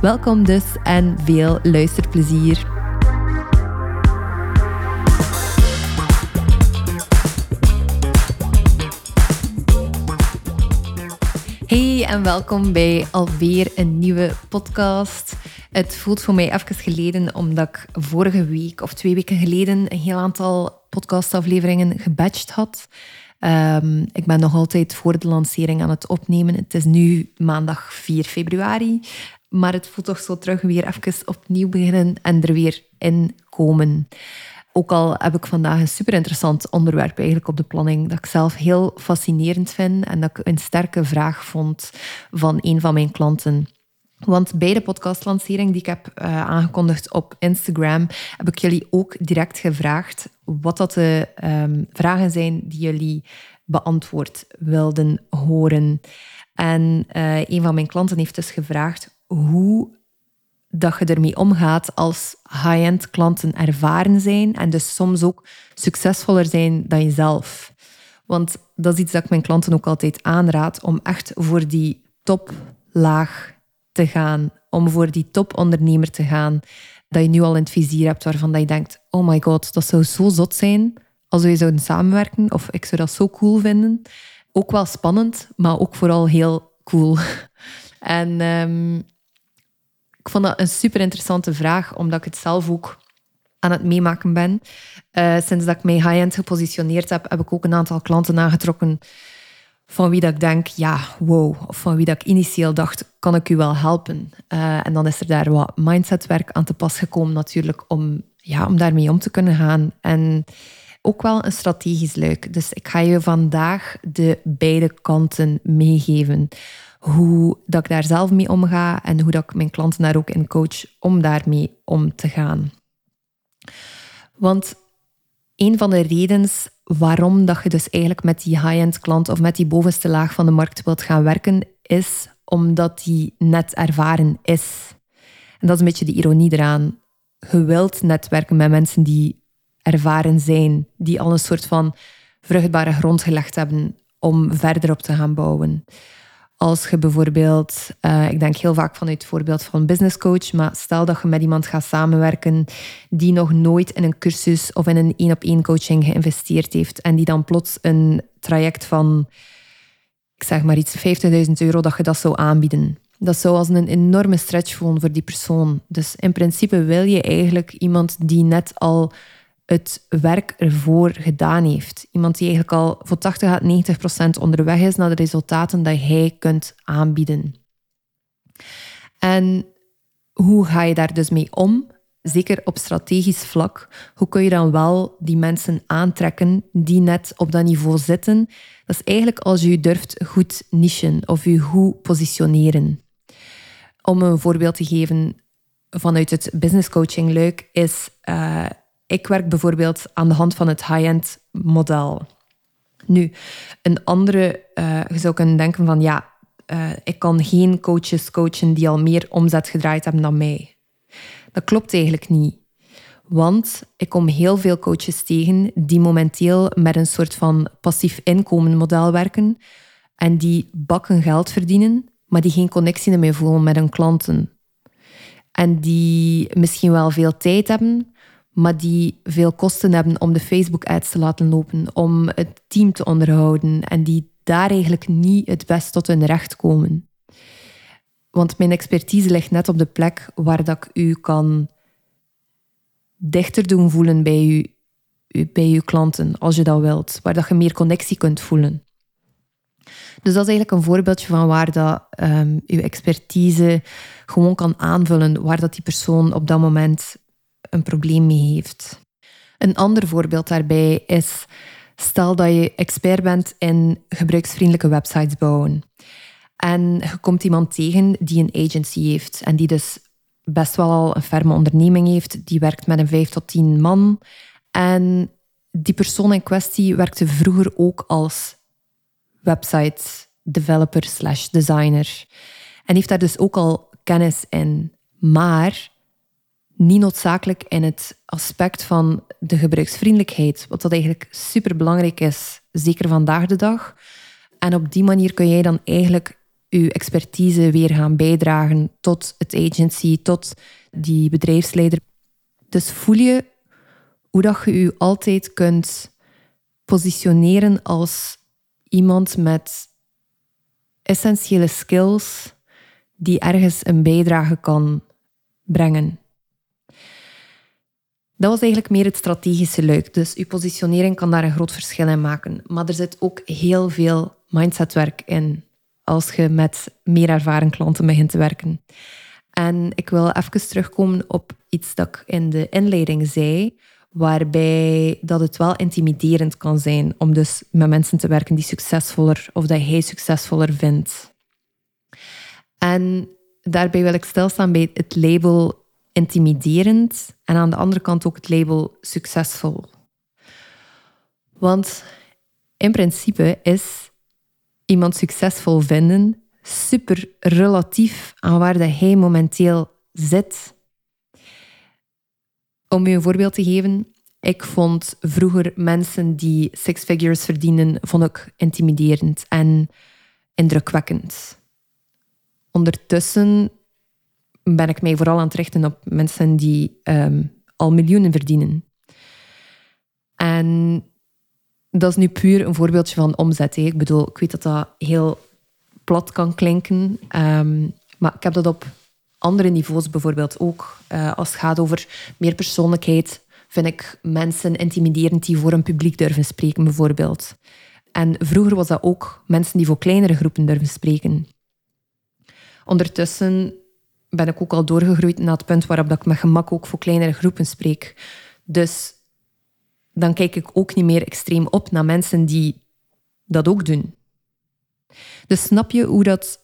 Welkom dus en veel luisterplezier. Hey en welkom bij alweer een nieuwe podcast. Het voelt voor mij even geleden omdat ik vorige week of twee weken geleden een heel aantal podcastafleveringen gebatcht had. Um, ik ben nog altijd voor de lancering aan het opnemen. Het is nu maandag 4 februari. Maar het voelt toch zo terug weer even opnieuw beginnen en er weer in komen. Ook al heb ik vandaag een super interessant onderwerp eigenlijk op de planning, dat ik zelf heel fascinerend vind en dat ik een sterke vraag vond van een van mijn klanten. Want bij de podcastlancering die ik heb uh, aangekondigd op Instagram, heb ik jullie ook direct gevraagd wat dat de um, vragen zijn die jullie beantwoord wilden horen. En uh, een van mijn klanten heeft dus gevraagd hoe dat je ermee omgaat als high-end klanten ervaren zijn en dus soms ook succesvoller zijn dan jezelf. Want dat is iets dat ik mijn klanten ook altijd aanraad om echt voor die toplaag te gaan, om voor die topondernemer te gaan, dat je nu al in het vizier hebt waarvan dat je denkt, oh my god, dat zou zo zot zijn als we zouden samenwerken, of ik zou dat zo cool vinden. Ook wel spannend, maar ook vooral heel cool. En um, ik vond dat een super interessante vraag, omdat ik het zelf ook aan het meemaken ben. Uh, sinds dat ik mij high-end gepositioneerd heb, heb ik ook een aantal klanten aangetrokken van wie dat ik denk, ja, wow. Of van wie dat ik initieel dacht, kan ik u wel helpen? Uh, en dan is er daar wat mindsetwerk aan te pas gekomen natuurlijk, om, ja, om daarmee om te kunnen gaan. En ook wel een strategisch luik. Dus ik ga je vandaag de beide kanten meegeven hoe dat ik daar zelf mee omga en hoe dat ik mijn klanten daar ook in coach om daarmee om te gaan. Want een van de redenen waarom dat je dus eigenlijk met die high-end klant of met die bovenste laag van de markt wilt gaan werken, is omdat die net ervaren is. En dat is een beetje de ironie eraan. Je wilt netwerken met mensen die ervaren zijn, die al een soort van vruchtbare grond gelegd hebben om verder op te gaan bouwen. Als je bijvoorbeeld, uh, ik denk heel vaak vanuit het voorbeeld van business coach, maar stel dat je met iemand gaat samenwerken die nog nooit in een cursus of in een één op één coaching geïnvesteerd heeft en die dan plots een traject van, ik zeg maar iets, 50.000 euro, dat je dat zou aanbieden. Dat zou als een enorme stretch voelen voor die persoon. Dus in principe wil je eigenlijk iemand die net al het werk ervoor gedaan heeft. Iemand die eigenlijk al voor 80 à 90 procent onderweg is naar de resultaten dat hij kunt aanbieden. En hoe ga je daar dus mee om? Zeker op strategisch vlak. Hoe kun je dan wel die mensen aantrekken die net op dat niveau zitten? Dat is eigenlijk als je durft goed nichen of je goed positioneren. Om een voorbeeld te geven vanuit het business coaching luik is uh, ik werk bijvoorbeeld aan de hand van het high-end model. Nu, een andere, uh, je zou kunnen denken van ja, uh, ik kan geen coaches coachen die al meer omzet gedraaid hebben dan mij. Dat klopt eigenlijk niet. Want ik kom heel veel coaches tegen die momenteel met een soort van passief inkomen model werken en die bakken geld verdienen, maar die geen connectie meer voelen met hun klanten. En die misschien wel veel tijd hebben, maar die veel kosten hebben om de Facebook-ads te laten lopen, om het team te onderhouden en die daar eigenlijk niet het best tot hun recht komen. Want mijn expertise ligt net op de plek waar dat ik u kan dichter doen voelen bij u, bij uw klanten, als je dat wilt, waar dat je meer connectie kunt voelen. Dus dat is eigenlijk een voorbeeldje van waar dat um, uw expertise gewoon kan aanvullen, waar dat die persoon op dat moment een probleem mee heeft. Een ander voorbeeld daarbij is, stel dat je expert bent in gebruiksvriendelijke websites bouwen. En je komt iemand tegen die een agency heeft en die dus best wel al een ferme onderneming heeft. Die werkt met een vijf tot tien man. En die persoon in kwestie werkte vroeger ook als website developer slash designer. En heeft daar dus ook al kennis in. Maar niet noodzakelijk in het aspect van de gebruiksvriendelijkheid, wat dat eigenlijk super belangrijk is, zeker vandaag de dag. En op die manier kun jij dan eigenlijk je expertise weer gaan bijdragen tot het agency, tot die bedrijfsleider. Dus voel je hoe dat je je altijd kunt positioneren als iemand met essentiële skills die ergens een bijdrage kan brengen. Dat was eigenlijk meer het strategische luik. Dus uw positionering kan daar een groot verschil in maken. Maar er zit ook heel veel mindsetwerk in als je met meer ervaren klanten begint te werken. En ik wil even terugkomen op iets dat ik in de inleiding zei, waarbij dat het wel intimiderend kan zijn om dus met mensen te werken die succesvoller of dat hij succesvoller vindt. En daarbij wil ik stilstaan bij het label intimiderend en aan de andere kant ook het label succesvol. Want in principe is iemand succesvol vinden super relatief aan waar dat hij momenteel zit. Om u een voorbeeld te geven, ik vond vroeger mensen die six figures verdienen, vond ik intimiderend en indrukwekkend. Ondertussen ben ik mij vooral aan het richten op mensen die ehm, al miljoenen verdienen. En dat is nu puur een voorbeeldje van omzet. Ik bedoel, ik weet dat dat heel plat kan klinken, ehm, maar ik heb dat op andere niveaus bijvoorbeeld ook. Uh, als het gaat over meer persoonlijkheid, vind ik mensen intimiderend die voor een publiek durven spreken, bijvoorbeeld. En vroeger was dat ook mensen die voor kleinere groepen durven spreken. Ondertussen ben ik ook al doorgegroeid naar het punt waarop ik met gemak ook voor kleinere groepen spreek. Dus dan kijk ik ook niet meer extreem op naar mensen die dat ook doen. Dus snap je hoe dat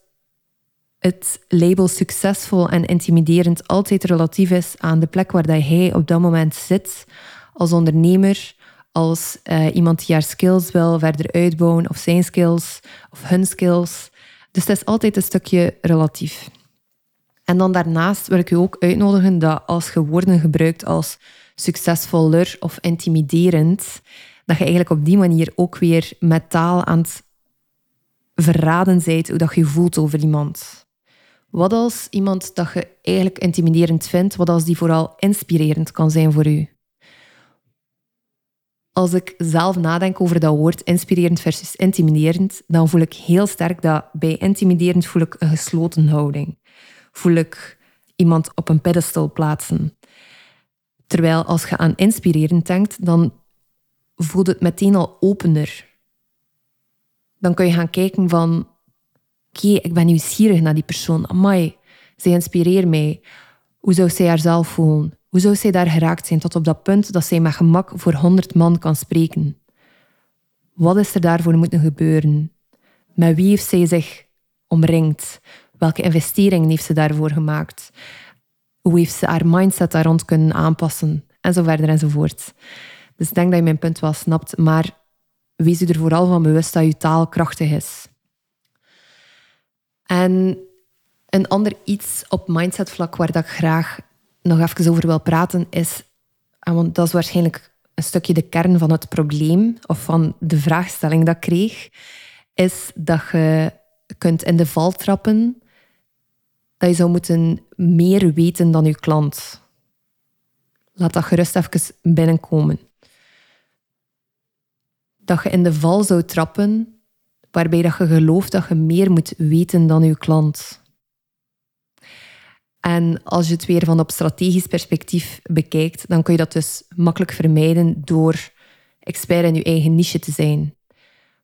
het label succesvol en intimiderend altijd relatief is aan de plek waar dat hij op dat moment zit als ondernemer, als uh, iemand die haar skills wil verder uitbouwen, of zijn skills, of hun skills. Dus het is altijd een stukje relatief. En dan daarnaast wil ik u ook uitnodigen dat als je woorden gebruikt als succesvoller of intimiderend, dat je eigenlijk op die manier ook weer met taal aan het verraden zijt hoe dat je voelt over iemand. Wat als iemand dat je eigenlijk intimiderend vindt, wat als die vooral inspirerend kan zijn voor u? Als ik zelf nadenk over dat woord inspirerend versus intimiderend, dan voel ik heel sterk dat bij intimiderend voel ik een gesloten houding voel ik iemand op een pedestal plaatsen. Terwijl als je aan inspirerend denkt, dan voelt het meteen al opener. Dan kun je gaan kijken van, oké, ik ben nieuwsgierig naar die persoon. Amai, zij inspireert mij. Hoe zou zij haarzelf voelen? Hoe zou zij daar geraakt zijn tot op dat punt dat zij met gemak voor honderd man kan spreken? Wat is er daarvoor moeten gebeuren? Met wie heeft zij zich omringd? Welke investeringen heeft ze daarvoor gemaakt? Hoe heeft ze haar mindset daar rond kunnen aanpassen? En zo verder enzovoort. Dus ik denk dat je mijn punt wel snapt. Maar wees je er vooral van bewust dat je taal krachtig is. En een ander iets op mindsetvlak waar dat ik graag nog even over wil praten is... Want dat is waarschijnlijk een stukje de kern van het probleem of van de vraagstelling dat ik kreeg, is dat je kunt in de val trappen dat je zou moeten meer weten dan je klant. Laat dat gerust even binnenkomen. Dat je in de val zou trappen waarbij dat je gelooft dat je meer moet weten dan je klant. En als je het weer van op strategisch perspectief bekijkt, dan kun je dat dus makkelijk vermijden door expert in je eigen niche te zijn.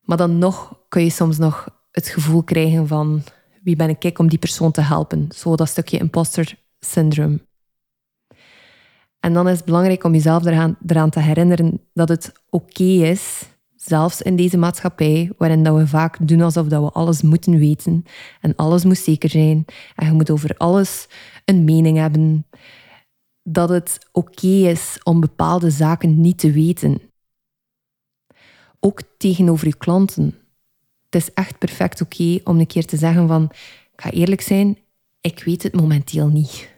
Maar dan nog kun je soms nog het gevoel krijgen van wie ben ik om die persoon te helpen? Zo dat stukje imposter syndrome. En dan is het belangrijk om jezelf eraan, eraan te herinneren dat het oké is Zelfs in deze maatschappij, waarin dat we vaak doen alsof dat we alles moeten weten en alles moet zeker zijn en je moet over alles een mening hebben, dat het oké is om bepaalde zaken niet te weten. Ook tegenover je klanten. Het is echt perfect oké om een keer te zeggen van, ik ga eerlijk zijn, ik weet het momenteel niet.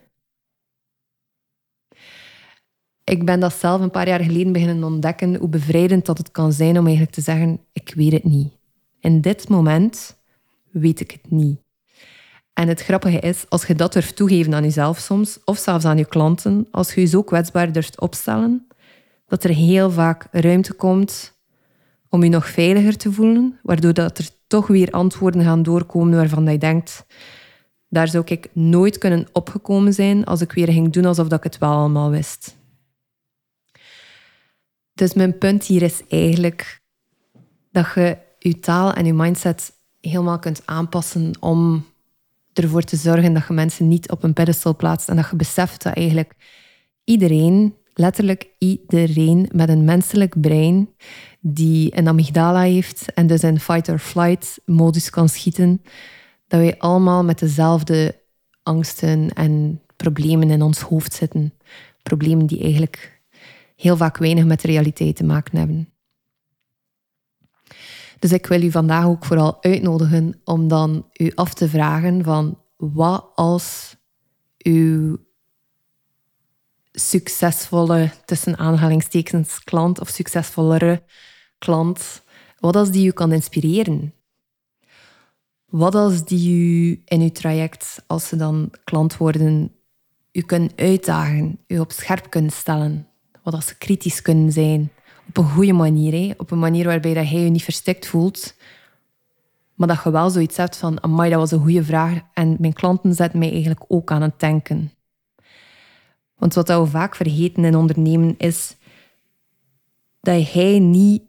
Ik ben dat zelf een paar jaar geleden beginnen ontdekken, hoe bevrijdend dat het kan zijn om eigenlijk te zeggen, ik weet het niet. In dit moment weet ik het niet. En het grappige is, als je dat durft toegeven aan jezelf soms, of zelfs aan je klanten, als je je zo kwetsbaar durft opstellen, dat er heel vaak ruimte komt om je nog veiliger te voelen, waardoor dat er toch weer antwoorden gaan doorkomen waarvan je denkt, daar zou ik nooit kunnen opgekomen zijn als ik weer ging doen alsof ik het wel allemaal wist. Dus mijn punt hier is eigenlijk dat je je taal en je mindset helemaal kunt aanpassen om ervoor te zorgen dat je mensen niet op een pedestal plaatst en dat je beseft dat eigenlijk iedereen, letterlijk iedereen met een menselijk brein die een amygdala heeft en dus in fight-or-flight modus kan schieten, dat wij allemaal met dezelfde angsten en problemen in ons hoofd zitten. Problemen die eigenlijk heel vaak weinig met de realiteit te maken hebben. Dus ik wil u vandaag ook vooral uitnodigen om dan u af te vragen van wat als uw succesvolle, tussen aanhalingstekens, klant of succesvollere klant, wat als die u kan inspireren? Wat als die u in uw traject, als ze dan klant worden, u kunnen uitdagen, u op scherp kunnen stellen? Wat als ze kritisch kunnen zijn? Op een goede manier, op een manier waarbij dat hij je niet verstikt voelt, maar dat je wel zoiets hebt van, amai, dat was een goede vraag. En mijn klanten zetten mij eigenlijk ook aan het denken. Want wat we vaak vergeten in ondernemen is dat hij niet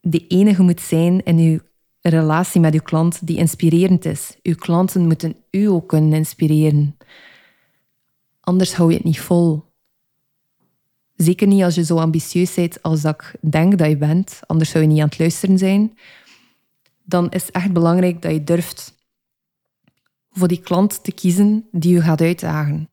de enige moet zijn in uw relatie met uw klant die inspirerend is. Uw klanten moeten u ook kunnen inspireren. Anders hou je het niet vol. Zeker niet als je zo ambitieus bent als dat ik denk dat je bent. Anders zou je niet aan het luisteren zijn. Dan is het echt belangrijk dat je durft voor die klant te kiezen die je gaat uitdagen.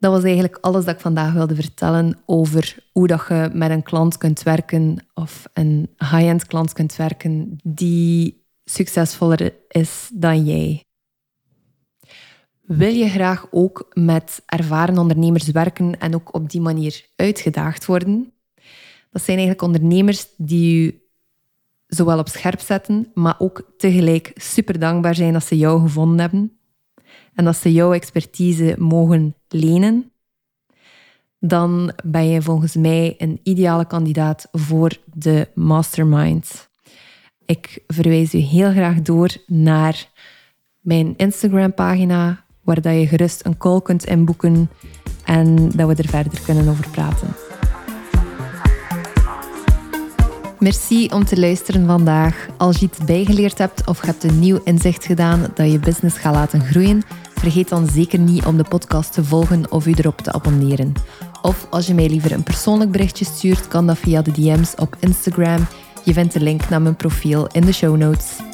Dat was eigenlijk alles dat ik vandaag wilde vertellen over hoe dat je met een klant kunt werken of een high-end klant kunt werken die succesvoller is dan jij. Wil je graag ook met ervaren ondernemers werken en ook op die manier uitgedaagd worden? Dat zijn eigenlijk ondernemers die je zowel op scherp zetten, maar ook tegelijk super dankbaar zijn dat ze jou gevonden hebben en dat ze jouw expertise mogen lenen, dan ben je volgens mij een ideale kandidaat voor de mastermind. Ik verwijs u heel graag door naar mijn Instagram-pagina, waar dat je gerust een call kunt inboeken en dat we er verder kunnen over praten. Merci om te luisteren vandaag. Als je iets bijgeleerd hebt of hebt een nieuw inzicht gedaan dat je business gaat laten groeien, vergeet dan zeker niet om de podcast te volgen of u erop te abonneren. Of als je mij liever een persoonlijk berichtje stuurt, kan dat via de DM's op Instagram. Je vindt de link naar mijn profiel in de show notes.